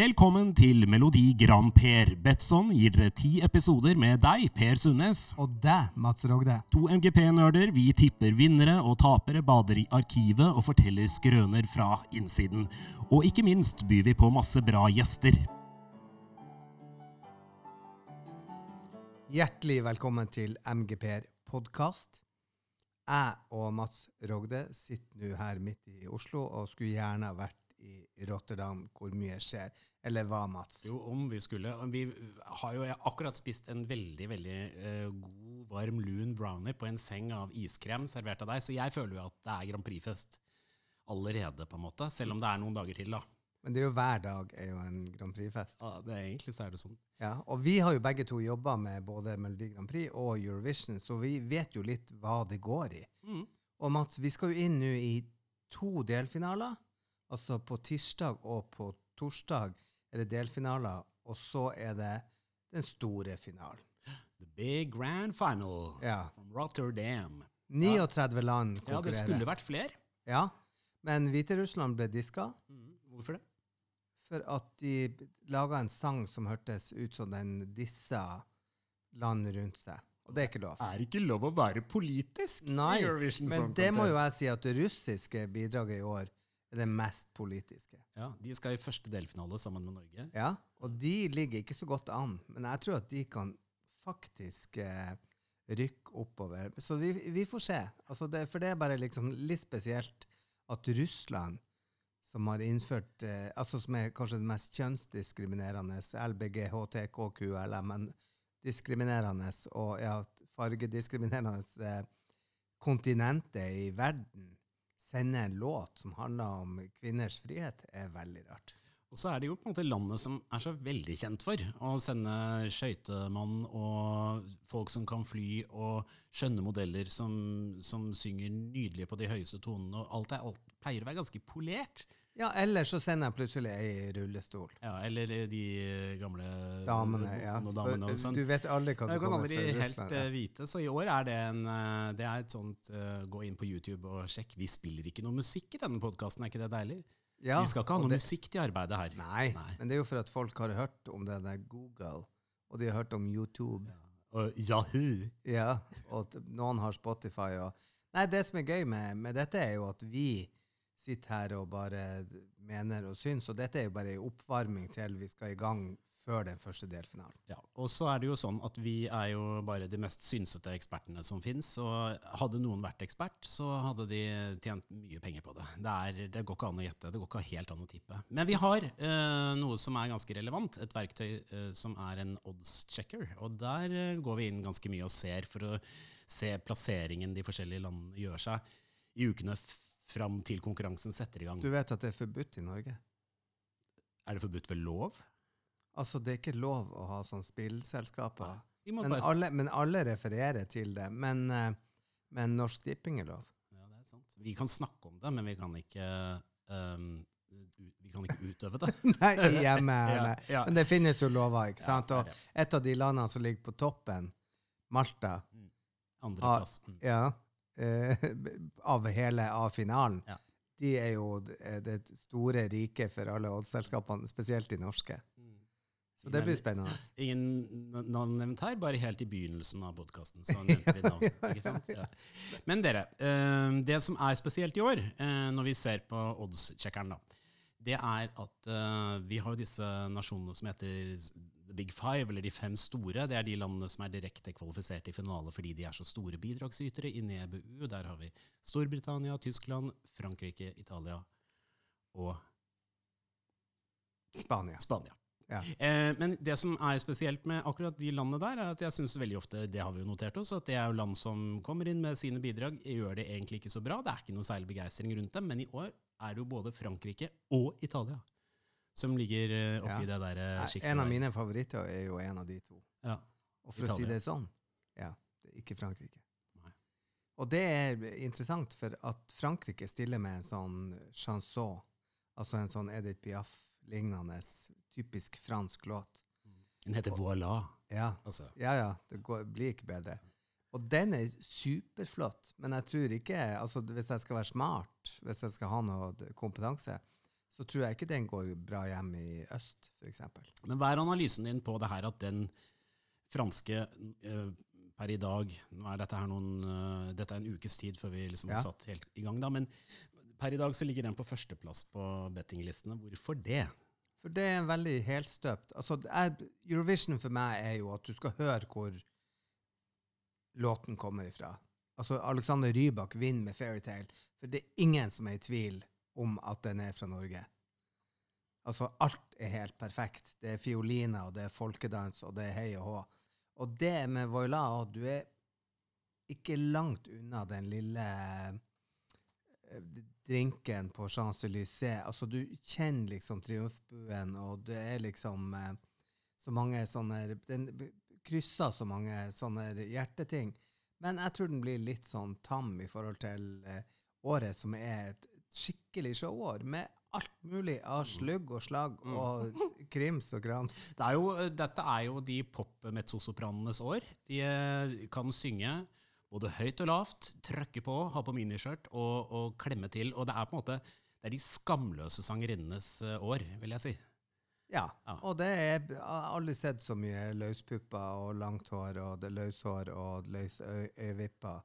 Velkommen til Melodi Grand Per. Betson gir dere ti episoder med deg, Per Sundnes. Og deg, Mats Rogde. To MGP-nerder. Vi tipper vinnere og tapere, bader i arkivet og forteller skrøner fra innsiden. Og ikke minst byr vi på masse bra gjester. Hjertelig velkommen til MGP-podkast. Jeg og Mats Rogde sitter nå her midt i Oslo og skulle gjerne vært i Rotterdam hvor mye skjer. Eller hva, Mats? Jo, om vi skulle. Vi har jo akkurat spist en veldig veldig uh, god, varm lun brownie på en seng av iskrem servert av deg, så jeg føler jo at det er Grand Prix-fest allerede, på en måte. Selv om det er noen dager til, da. Men det er jo hver dag er jo en Grand Prix-fest. Ja, det er egentlig så er det sånn. Ja, Og vi har jo begge to jobba med både Melodi Grand Prix og Eurovision, så vi vet jo litt hva det går i. Mm. Og Mats, vi skal jo inn nå i to delfinaler. Altså på tirsdag og på torsdag er det delfinaler, og så er det den store finalen. The big grand final Ja. from Rotterdam. 39 land konkurrerer. Ja, det skulle vært flere. Ja, men Hviterussland ble diska Mm. Hvorfor det? for at de laga en sang som hørtes ut som den dissa land rundt seg. Og det er ikke lov. Er ikke lov å være politisk Nei, i Eurovision Men det må jo jeg si at det russiske bidraget i år det mest politiske. Ja, De skal i første delfinale sammen med Norge. Ja, og de ligger ikke så godt an, men jeg tror at de kan faktisk eh, rykke oppover. Så vi, vi får se. Altså det, for det er bare liksom litt spesielt at Russland, som har innført eh, altså Som er kanskje det mest kjønnsdiskriminerende, LBGHTKQLMN, diskriminerende og ja, fargediskriminerende eh, kontinentet i verden, sender en låt som handler om kvinners frihet, er veldig rart. Og så er det jo på en måte landet som er så veldig kjent for å sende skøytemann og folk som kan fly, og skjønne modeller som, som synger nydelig på de høyeste tonene. og alt, er, alt pleier å være ganske polert. Ja, eller så sender jeg plutselig ei i rullestol. Ja, Eller de gamle Damene, ja. damene Så, sånn. du vet aldri hva som kan kommer aldri fra helt Russland. eh, Ja. vite, så i år er det en eh, Det er et sånt uh, Gå inn på YouTube og sjekk. Vi spiller ikke noe musikk i denne podkasten, er ikke det deilig? Ja, vi skal ikke ha noe det- musikk til arbeidet her. Nei, Nei. men det er jo for at folk har hørt om det der Google, og de har hørt om YouTube. Og Yahoo! Ja, og noen har Spotify og Nei, det som er gøy med, med dette, er jo at vi sitter her og bare mener og syns, og dette er jo bare en oppvarming til vi skal i gang før den første delfinalen. Ja, og så er det jo sånn at vi er jo bare de mest synsete ekspertene som fins. Og hadde noen vært ekspert, så hadde de tjent mye penger på det. Det, er, det går ikke an å gjette, det går ikke helt an å tippe. Men vi har eh, noe som er ganske relevant. Et verktøy eh, som er en odds checker. Og der eh, går vi inn ganske mye og ser for å se plasseringen de forskjellige landene gjør seg i ukene fram til konkurransen setter i gang. Du vet at det er forbudt i Norge? Er det forbudt ved lov? Altså, det er ikke lov å ha sånne spillselskaper. Ja, Men bare alle, men alle refererer til det. Men, eh, men Norsk Tipping er lov. Ja, det er sant. Vi kan snakke om det, men vi kan ikke, um, vi kan ikke utøve det. Nei, hjemme. Ja, ja. Men det finnes jo lover, ikke sant? Og et av de landene som ligger på toppen, Malta, Andreplass. Mm. Eh, av hele av finalen, Ja. de er jo det store riket for alle oddsselskapene, spesielt de norske. Så det blir spennende. Ingen navn nevnt her, bare helt i begynnelsen av podkasten. Ja. Men dere, eh, det som er spesielt i år, eh, når vi ser på odds-sjekkeren, det er at eh, vi har disse nasjonene som heter The Big Five, eller de fem store. Det er de landene som er direkte kvalifisert i finale fordi de er så store bidragsytere i EBU. Der har vi Storbritannia, Tyskland, Frankrike, Italia og Spania. Spania. Ja. Eh, men det som er spesielt med akkurat de landene der, er at jeg syns veldig ofte, det har vi jo notert oss, at det er jo land som kommer inn med sine bidrag, gjør det egentlig ikke så bra. Det er ikke noe særlig begeistring rundt dem. Men i år er det jo både Frankrike og Italia som ligger eh, oppi Ja. det der eh, sjiktet. En av mine favoritter er jo en av de to. Ja. Og for å si det sånn, ja, det er ikke Frankrike. Nei. Og det er interessant, for at Frankrike stiller med en sånn chanson, altså en sånn Edith Piaf-lignende, typisk fransk låt. Den heter Voila. Ja, Altså. ja, ja det går, blir ikke bedre. Og den er superflott, men jeg tror ikke altså Hvis jeg skal være smart, hvis jeg skal ha noe kompetanse, så tror jeg ikke den går bra hjem i øst, f.eks. Men hva er analysen din på det her at den franske eh, per i dag Nå er dette her noen eh, Dette er en ukes tid før vi liksom Ja. har satt helt i gang, da. Men per i dag så ligger den på førsteplass på bettinglistene. Hvorfor det? For det er veldig helstøpt altså, Eurovision for meg er jo at du skal høre hvor låten kommer ifra. Altså, Alexander Rybak vinner med 'Fairytale', for det er ingen som er i tvil om at den er fra Norge. Altså, alt er helt perfekt. Det er fioliner, og det er folkedans, og det er hei og hå. Og det med Voila, og du er ikke langt unna den lille eh, drinken på Champs-Élysées. Altså, du kjenner liksom triumfbuen, og det er liksom eh, så mange sånne Den krysser så mange sånne hjerteting. Men jeg tror den blir litt sånn tam i forhold til eh, året, som er et skikkelig showår, med alt mulig av slugg og slag Mm. og krims og krams. Det er jo, dette er jo de pop-mezzosopranenes år. De eh, kan synge både høyt og lavt, trøkke på, ha på miniskjørt og, og klemme til. Og det er på en måte det er de skamløse sangerinnenes eh, år, vil jeg si. Ja, Ja. og det er Jeg har aldri sett så mye løspupper og langt hår og løshår og løs øy- øyevipper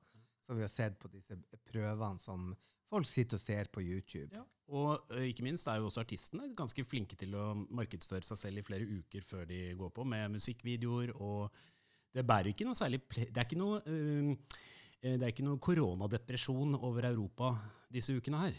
som vi har sett på disse prøvene som folk sitter og ser på YouTube. Og eh, ikke minst er jo også artistene ganske flinke til å markedsføre seg selv i flere uker før de går på, med musikkvideoer. Og det bærer ikke noe særlig Det er ikke noe, det er ikke noe koronadepresjon over Europa disse ukene her.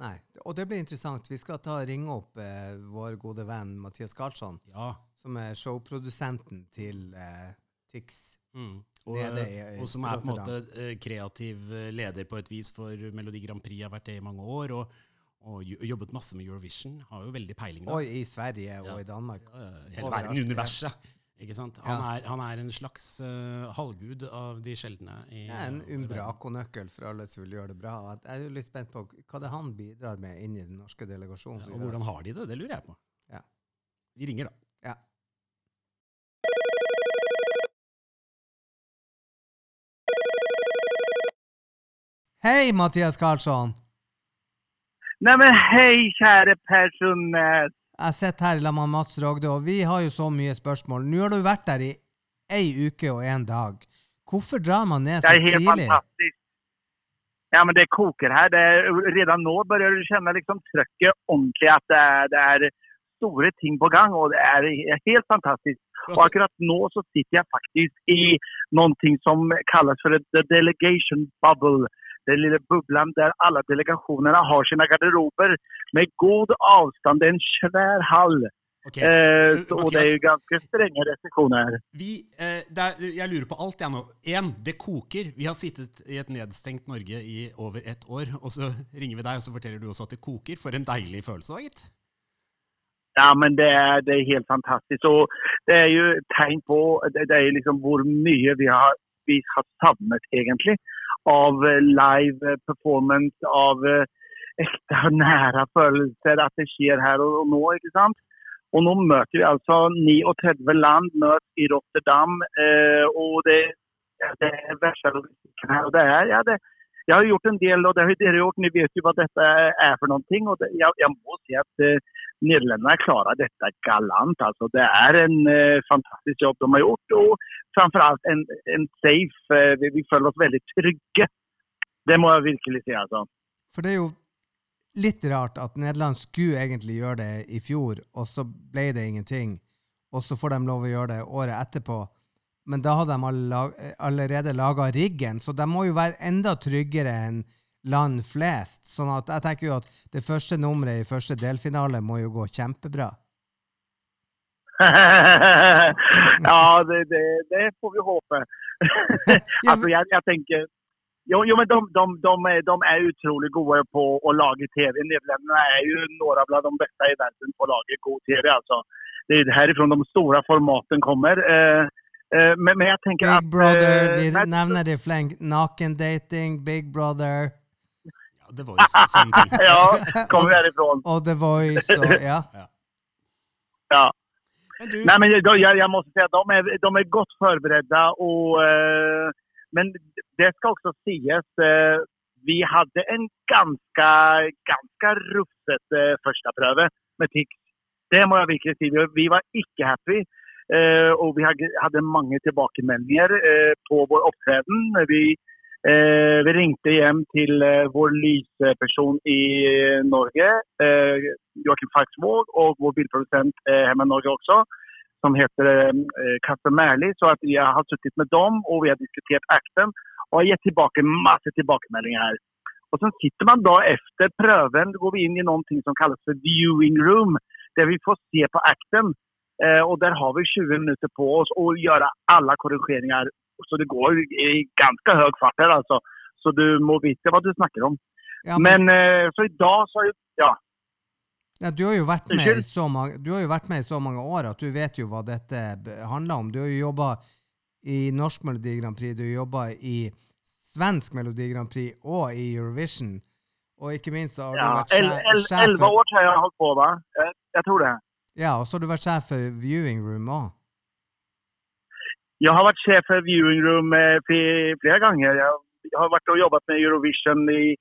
Nei, Og det blir interessant. Vi skal ta og ringe opp eh, vår gode venn Mathias Karlsson, Ja. som er showprodusenten til eh, Tix. Mm. Og, Nede i- i og som er på en måte eh, kreativ eh, leder på et vis for Melodi Grand Prix, har vært det i mange år. Og, og jobbet masse med Eurovision. Har jo veldig peiling. da. Og i Sverige og Ja. i Danmark. Ja, ja, Hele verden, universet. Ikke sant? Han, Ja. er, han er en slags uh, halvgud av de sjeldne. I, er en umbraco-nøkkel for alle som vil gjøre det bra. Jeg er jo litt spent på hva det han bidrar med inn i den norske delegasjonen. Ja, og hvordan har de det? Det lurer jeg på. Ja. Vi ringer, da. Hei, Mathias Karlsson! Nej men hej käre Per Sundnes. Jeg sitter her sammen med Mats Rogde, og vi har jo så mye spørsmål. Nå har du vært der i ei uke og en dag. Hvorfor drar man ned så tidlig? Det er helt tidlig? fantastisk. Ja men det koker her. Det er, redan nå begynner du kjenne liksom trycket ordentlig. At det er, det er, store ting på gang, og det er helt fantastisk. Og akkurat nå så sitter jeg faktisk i noe som kalles for the delegation bubble. Den lille bubblan der alle delegasjonene har sine garderober med god avstand. Det er en svær hall. Okay. Eh, så, Mathias, det er jo ganske strenge restriksjoner. vi, eh, er, jeg lurer på alt, jeg nå. Én, det koker. Vi har sittet i et nedstengt Norge i over ett år, og så ringer vi deg, og så forteller du også at det koker. For en deilig følelse, da, gitt. Ja, men det er, det er, helt fantastisk. Og det er jo tegn på det, det er liksom hvor mye vi har, vi har savnet egentligen av eh, live eh, performance, av ekte äkta følelser, at det sker her och nå, ikke sant? Og nå møter vi altså 39 land möts i Rotterdam eh, og det, det er verste logistikken her. Og det er, ja, det, jeg har gjort en del og det har dere gjort. Ni vet jo hva dette er for noen ting. Og det, jeg, jeg, må si at eh, nederlenderne klarer dette galant. altså det er en eh, fantastisk jobb de har gjort och framförallt en, en safe. Eh, vi, vi føler oss veldig trygge. Det må jeg virkelig si, altså. For det er jo litt rart at Nederland skulle egentlig gjøre det i fjor, og så ble det ingenting. Og så får de lov å gjøre det året etterpå. Men da hadde de allerede laga riggen, så de må jo være enda tryggere enn land flest. Sånn at jeg tenker jo at det første nummeret i første delfinale må jo gå kjempebra. ja, det, det, det får vi håpe. altså, jeg, jeg tenker Jo, jo men de, de, de, de er utrolig gode på å lage TV. Nederländerna er jo noen av de beste i verden på å lage god TV. altså. Det er herifrån de store formaten kommer. Eh, eh, men, men jeg tenker Big at Brother, eh, vi men- nevner det flink. Nakendating, Big Brother Ja, The Voice og sånne ja, kommer vi herifrån. og The Voice og Ja. Ja. Men Nej, men jag, jag, jag måste säga att de är, de är gott förberedda. Och, eh, men det ska också sägas, eh, vi hadde en ganske, eh, första pröve med TIX. Det må jeg virkelig si. Vi var ikke happy. Eh, og vi hadde mange tilbakemeldinger eh, på vår opptreden. Eh, vi, ringte hjem til vår lysperson i Norge, Joakim Falksvåg, og vår bilprodusent hjemme i Norge også, som heter Kasper Mærli. Så at jeg har sittet med dem, og vi har diskutert akten og har gitt tilbake masse tilbakemeldinger. Og så sitter man da etter prøven, går vi inn i noe som kalles for viewing room, der vi får se på akten. Eh, og der har vi 20 minutter på oss å gjøre alle korrigeringer. Så det går i ganske høy fart her, altså. Så du må vite hva du snakker om. Ja, men, men eh, så i dag så Ja. Ja, du, har mange, du har jo vært med i så mange år at du vet jo hva dette handler om. Du har jo jobba i Norsk Melodi Grand Prix, du har jobba i Svensk Melodi Grand Prix og i Eurovision. Og ikke minst har du vært sjef Elleve år har jeg holdt på, da. Jeg, jeg tror det. Ja, og så har du vært sjef for Viewing Room òg? Jeg har vært sjef for Viewing Room eh, flere ganger. Jeg har vært og jobbet med Eurovision i,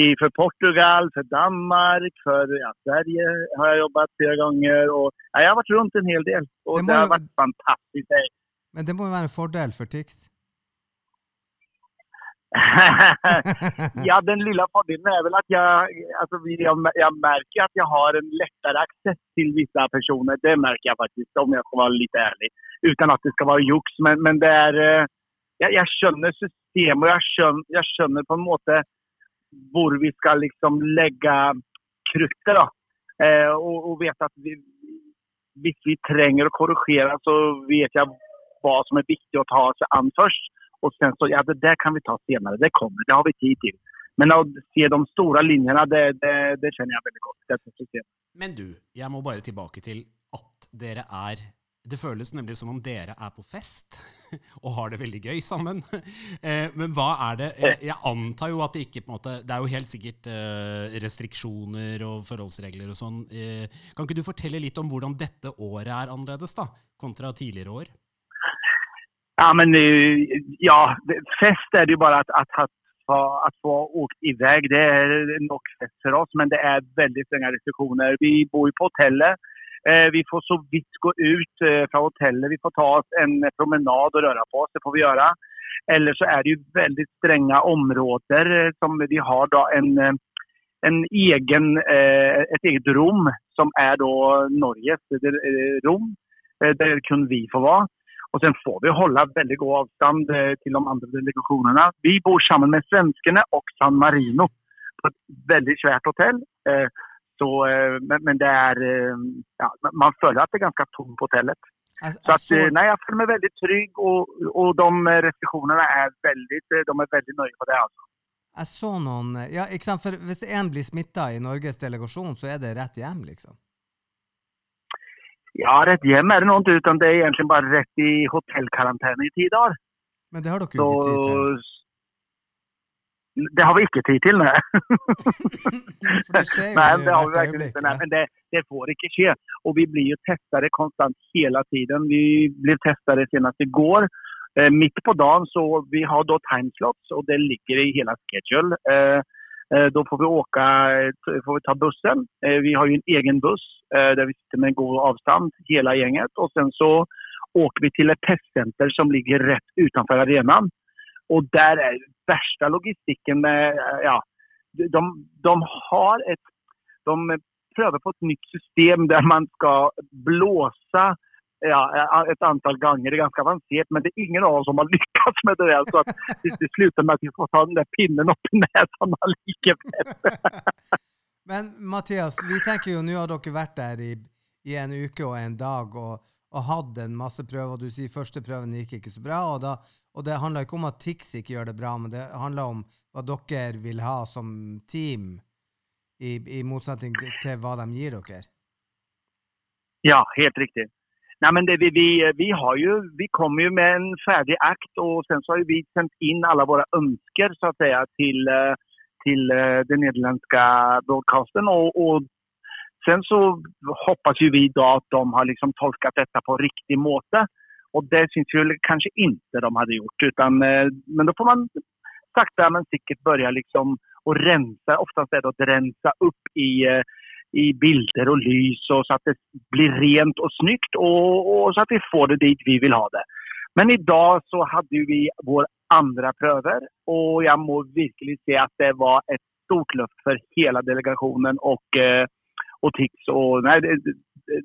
i, for Portugal, for Danmark, for ja, Sverige har jeg jobbet flere ganger. Og, ja, jeg har vært rundt en hel del, og det, det har vært fantastisk. Men det må jo være en fordel for Tix? ja, den lille fordelen er vel at jeg, altså, jeg, jeg, merker at jeg har en lettere aksess til visse personer. Det merker jeg faktisk, om jeg skal være litt ærlig. Uten at det skal være juks. Men, men det er eh, jeg, jeg, skjønner systemet, og jeg skjønner, jeg skjønner, på en måte hvor vi skal liksom legge kruttet. Eh, og, og, vet at vi, hvis vi trenger å korrigere, så vet jeg hva som er viktig å ta seg an først. Og sen så, ja, det der kan vi ta senere. Det kommer, det har vi tid til. Men å se de store linjene, det, det, det kjenner jeg veldig godt. Men du, jeg må bare tilbake til at dere er det føles nemlig som om dere er på fest og har det veldig gøy sammen. Eh, men hva er det Jeg antar jo at det ikke på en måte Det er jo helt sikkert eh, restriksjoner og forholdsregler og sånn. Eh, kan ikke du fortelle litt om hvordan dette året er annerledes da, kontra tidligere år? Ja, men eh, ja, fest er det jo bare at, at, at få åkt iväg. Det er nok fest for oss, men det er veldig strenge restriksjoner. Vi bor jo på hotellet. Eh, vi får så vidt gå ut eh, från hotellet. Vi får ta oss en promenad og røre på oss. Det får vi gjøre. Eller så er det veldig väldigt områder områden som vi har da en, en egen, et eget rom som er da Norges rom. der kun vi får være. Og så får vi holde veldig god avstand eh, til de andre delegasjonene. Vi bor sammen med svenskene og San Marino på et veldig svært hotell. Eh, så, eh, men, men, det er ja, Man føler at det er ganske tomt på hotellet. Så at, nei, jeg føler meg veldig trygg, og, og de restriksjonene er veldig, de er veldig nøye på det. altså. Jeg så noen, ja, ikke sant? For Hvis én blir smitta i Norges delegasjon, så er det rett hjem, liksom? Ja, rett hjem er det noe, uten det er egentlig bare rett i hotellkarantene i ti dager. Men det har dere jo ikke tid til? Det har vi ikke tid til, nei. det skjer jo nei, det har vi virkelig ikke. Nei, men det, det, får ikke skje. Og vi blir jo testet konstant hele tiden. Vi ble testet senest i går. Eh, midt på dagen så vi har da timeslots, og det ligger i hele schedule. Eh, Eh, da får vi åka, får vi ta bussen. Eh, vi har jo en egen buss eh, der vi sitter med god avstand, hele gjengen. Og sen så åker vi til et testsenter som ligger rett utenfor arenan. Og der er verste logistikken med, ja, de, de har et, de prøver på et nytt system der man skal blåse ja, et antall ganger. Det er ganske avansert, men det er ingen av oss som har lykkes med det. Så at det slutter med at vi får ta den der pinnen opp i nesa allikevel. men Mathias, vi tenker jo nå har dere vært der i, i en uke og en dag og, og hatt en masse prøver. og Du sier første prøven gikk ikke så bra. Og, da, og det handler ikke om at Tix ikke gjør det bra, men det handler om hva dere vil ha som team, i, i motsetning til hva de gir dere. Ja, helt riktig. Nei, men det, vi, vi, vi, har jo, vi kommer jo med en ferdig akt og sen så har vi sendt inn alle våre ønsker så å si, til, til eh, den nederländska broadcasten. Og, och sen så hoppas ju vi då att de har liksom tolkat detta på riktig måte. Och det syns ju kanske inte de hade gjort. Utan, eh, men då får man sakta men sikkert börja liksom och rensa, oftast är det att rensa upp i, eh, i bilder och lys och så att det blir rent och snyggt och, och så att vi får det dit vi vill ha det. Men idag så hade vi vår andra pröver och jag må virkelig se att det var ett stort løft for hele delegasjonen og, eh, og TIX. Og, nei,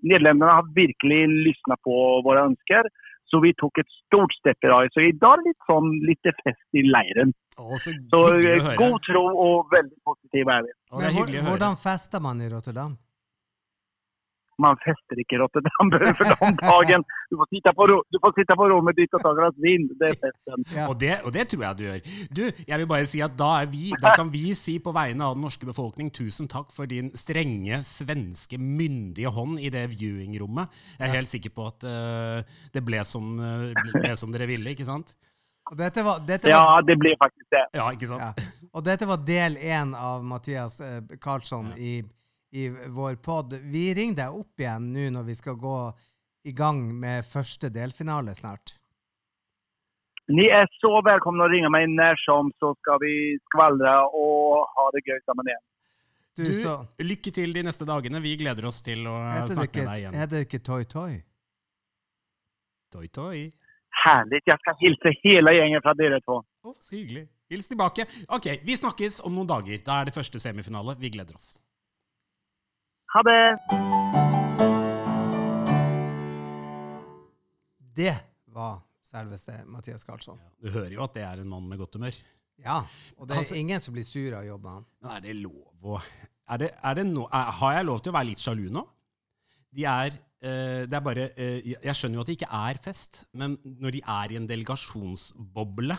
Nederlenderne har virkelig lyssnat på våre ønsker. Så vi tok et stort steg i dag. Så i dag er det litt sånn litt fest i leiren. Å, så Så eh, god tro og veldig positiv er vi. Hvordan fester man i Rotterdam? Man fester ikke i Rotterdam for den dagen. Du får sitte på, ro- du får sitte på rommet ditt og ta glass vin. Det er festen. Ja. Og det, og det tror jeg du gjør. Du, jeg vil bare si at da, er vi, da kan vi si på vegne av den norske befolkning tusen takk for din strenge, svenske, myndige hånd i det viewingrommet. Jeg er helt sikker på at uh, det ble som, eh, ble som dere ville, ikke sant? Og dette var, dette Ja, det ble faktisk det. Ja, ikke sant? ja. og dette var del én av Mathias eh, Karlsson i, i vår pod. Vi ringer deg opp igjen nå når vi skal gå i gang med første delfinale snart. Ni er så velkomne å ringe meg når som, så skal vi skvaldre og ha det gøy sammen igjen. Du, Du, så lykke til de neste dagene. Vi gleder oss til å snakke ikke, med deg igjen. Er det ikke Toy Toy? Toy Toy. Herlig. Jeg skal hilse hele gjengen fra dere to. Oh, så hyggelig. Hils tilbake. Ok, vi snakkes om noen dager. Da er det første semifinale. Vi gleder oss. Ha det! Det var selveste Mathias Karlsson. Du hører jo at det er en mann med godt humør. Ja, og det er Altså- ingen som blir sur av jobben han. Men er det lov å er det, er det no, er, Har jeg lov til å være litt sjalu nå? De er eh, Det er bare eh, jeg- Jeg skjønner jo at det ikke er fest, men når de er i en delegasjonsboble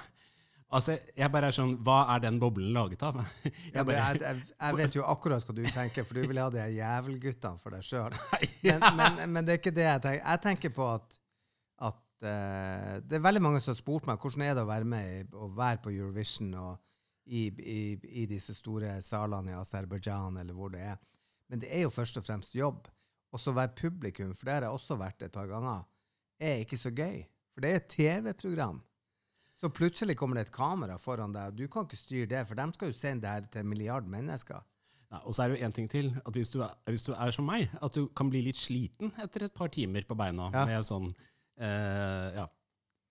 Altså, jeg bare er sånn Hva er den boblen laget av? Jeg Ja, bare, jeg, jeg, jeg vet jo akkurat hva du tenker, for du vil ha de jævelguttene for deg sjøl. Men, men, men det er ikke det jeg tenker. Jeg tenker på at, at uh, det er veldig mange som har spurt meg hvordan er det å være med i, å være på Eurovision og i, i, i disse store salene i Aserbajdsjan eller hvor det er. Men det er jo først og fremst jobb. Og så være publikum, for det har jeg også vært et par ganger, er ikke så gøy. For det er et TV-program. Så plutselig kommer det et kamera foran deg, og du kan ikke styre det, for de skal jo sende det her til en milliard mennesker. Ja, og så er det jo en ting til. at hvis du, er, hvis du er som meg, at du kan bli litt sliten etter et par timer på beina Ja. med sånn eh, Ja,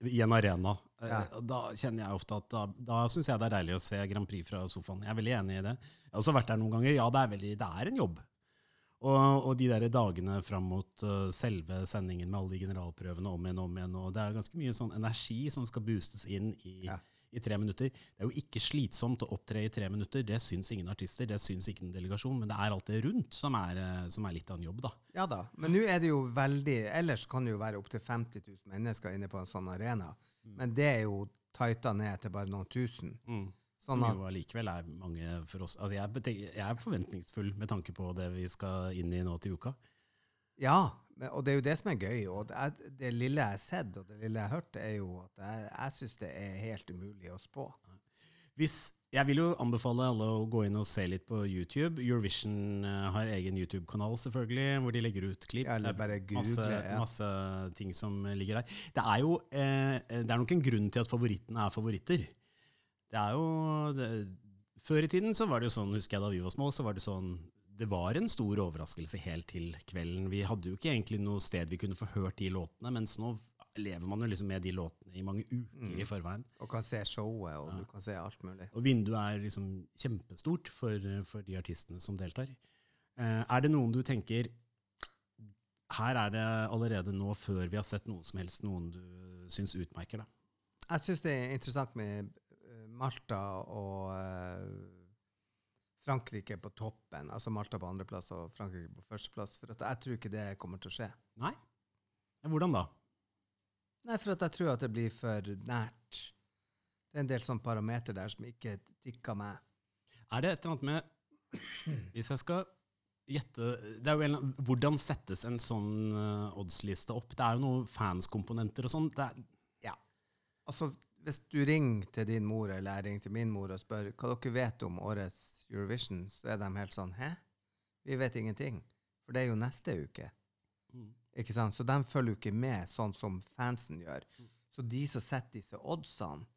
i en arena. Eh. Da kjenner jeg ofte at da, da syns jeg det er deilig å se Grand Prix fra sofaen. Jeg er veldig enig i det. Jeg har også vært der noen ganger. Ja, det er, veldig, det er en jobb. Og, og de der dagene fram mot uh, selve sendingen med alle de generalprøvene om igjen og om igjen, og det er ganske mye sånn energi som skal boostes inn i, Ja. i tre minutter. Det er jo ikke slitsomt å opptre i tre minutter. Det syns ingen artister, det syns ikke en delegasjon, men det er alt det rundt som er, eh, som er litt av en jobb, da. Ja da, men nå er det jo veldig Ellers kan det jo være opptil 50 000 mennesker inne på en sånn arena. Men det er jo tighta ned til bare noen tusen. Som Sånn at, jo allikevel er mange for oss. Altså jeg, jeg er forventningsfull med tanke på det vi skal inn i nå til uka. ja, og det er jo det som er gøy. Og det, er, det lille jeg har sett, og det lille jeg har hørt, er jo at jeg, jeg syns det er helt umulig å spå. Hvis, jeg vil jo anbefale alle å gå inn og se litt på YouTube. Eurovision eh, har egen YouTube-kanal, selvfølgelig, hvor de legger ut klipp. Ja, eller bare er masse, google, ja. masse ting som ligger der. Det er jo eh, det er nok en grunn til at favorittene er favoritter. Det er jo det, Før i tiden så var det jo sånn, husker jeg da vi var små, så var det sånn Det var en stor overraskelse helt til kvelden. Vi hadde jo ikke egentlig noe sted vi kunne få hørt de låtene, mens nå lever man jo liksom med de låtene i mange uker Mm. i forveien. Og kan se showet, og du kan se alt mulig. Og vinduet er liksom kjempestort for, for de artistene som deltar. Eh, er det noen du tenker Her er det allerede nå, før vi har sett noe som helst, noen du syns utmerker da? Jeg syns det er interessant med Malta og eh, Frankrike på toppen. Altså Malta på andreplass og Frankrike på førsteplass. For jeg tror ikke det kommer til å skje. Nei? Hvordan da? Nei, for jeg tror at det blir for nært. Det er en del sånne parameter der som ikke tikker meg. Er det et eller annet med Hvis jeg skal gjette det er jo en, Hvordan settes en sånn eh, oddsliste opp? Det er jo noen fanskomponenter og sånn. Er, Altså, hvis du ringer til din mor, eller jeg ringer til min mor og spør hva dere vet om årets Eurovision, så er de helt sånn Hæ? Vi vet ingenting. For det er jo neste uke. Mm. Ikke sant? Så de følger jo ikke med sånn som fansen gjør. Så de som setter disse oddsene,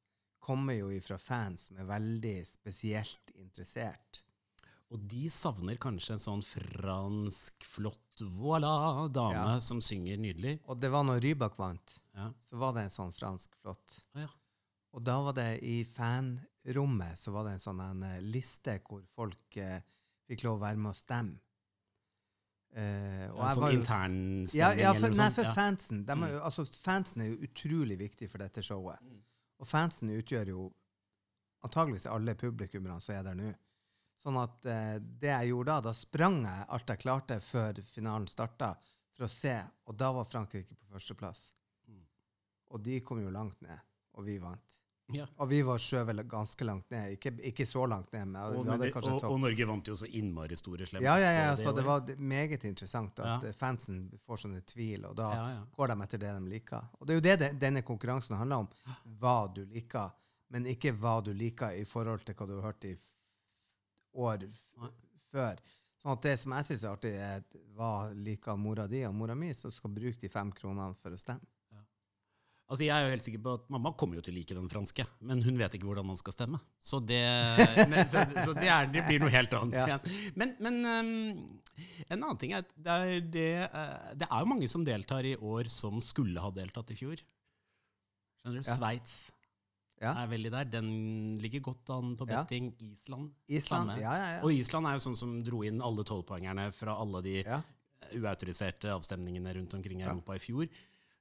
kommer jo ifra fans som er veldig spesielt interessert. Og de savner kanskje en sånn fransk, flott voilà dame Ja. som synger nydelig. Og det var når Rybak vant, Ja. så var det en sånn fransk flott. Å ja. Og da var det i fanrommet så var det en sånn en, eh, liste hvor folk eh, fikk lov å være med og stemme. Eh, og jeg sånn var internstemning ja, ja, for, nei, for Ja. fansen. Er, Mm. jo- altså, fansen er jo utrolig viktig for dette showet. Mm. Og fansen utgjør jo antageligvis alle publikummerne som er der nå. Sånn at eh, det jeg gjorde da, da sprang jeg alt jeg klarte før finalen starta, for å se, og da var Frankrike på førsteplass. Mm. Og de kom jo langt ned, og vi vant. Ja. Og vi var skjøvet ganske langt ned. Ikke, ikke så langt ned, men Og, det, og, og Norge vant jo så innmari store slemmer. Ja, ja, ja, så så det var meget interessant at eh, fansen får sånne tvil, og da går de etter det de liker. Og det er jo det de- denne konkurransen handler om. Hva du liker, men ikke hva du liker i forhold til hva du har hørt i år før. Sånn at det som jeg syns er artig, er hva liker mora di og mora mi, som skal bruke de fem kronene for å stemme. Altså, jeg er jo helt sikker på at Mamma kommer jo til å like den franske, men hun vet ikke hvordan man skal stemme. Så det, men, så, så det, er, det blir noe helt annet Ja. Men, men um, en annen ting er at det er, det, uh, det er jo mange som deltar i år som skulle ha deltatt i fjor. Skjønner du? Ja. Sveits Ja. er veldig der. Den ligger godt an på betting. Island. Island, ja, ja, ja. Og Island er jo sånn som dro inn alle tolvpoengerne fra alle de ja. uautoriserte avstemningene rundt omkring i. Europa i fjor.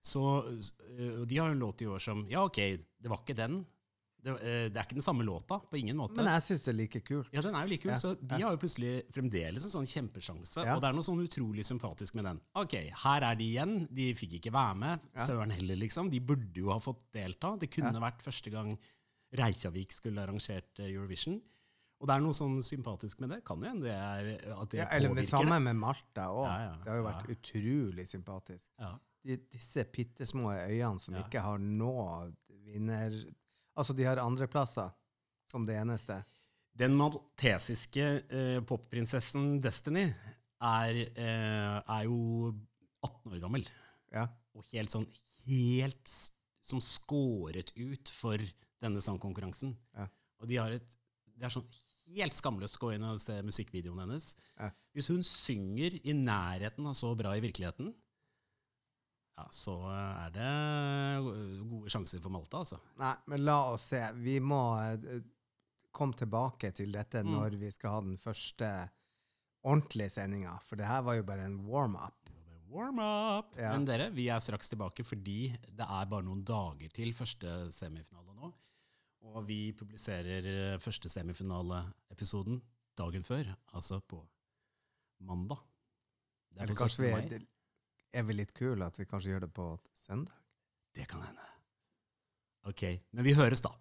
Så øh, og de har jo en låt i år som Ja, OK, det var ikke den. Det, øh, det er ikke den samme låta, på ingen måte. Men jeg syns det er like kult. ja, den er jo like kul, Ja, så de ja. har jo plutselig fremdeles en sånn kjempesjanse. Ja. Og det er noe sånn utrolig sympatisk med den. OK, her er de igjen. De fikk ikke være med. Ja. Søren heller, liksom. De burde jo ha fått delta. Det kunne Ja. vært første gang Reykjavik skulle arrangert øh, Eurovision. Og det er noe sånn sympatisk med det. Kan jo hende det er at det Ja, eller påvirker Eller det. med Malta òg. Ja, ja, Det har jo vært ja. utrolig sympatisk. De, disse bitte små øyene som Ja. ikke har noe vinner... Altså, de har andreplasser som det eneste. Den maltesiske eh, popprinsessen Destiny er, eh, er jo 18 år gammel. Ja. Og helt sånn helt som skåret ut for denne sangkonkurransen. Ja. Og de har et Det er sånn helt skamløst å gå inn og se musikkvideoen hennes. Ja. Hvis hun synger i nærheten av så bra i virkeligheten, ja, så er det gode sjanser for Malta, altså. Nei, men la oss se. Vi må eh, komme tilbake til dette Mm. når vi skal ha den første ordentlige sendinga, for det her var jo bare en warm-up. Warm up! Ja. Men dere, vi er straks tilbake fordi det er bare noen dager til første semifinale nå. Og vi publiserer eh, første semifinaleepisoden dagen før, altså på mandag. Det er Eller på kanskje vi er vi litt kule at vi kanskje gjør det på søndag? Det kan hende. Ok, men vi høres da.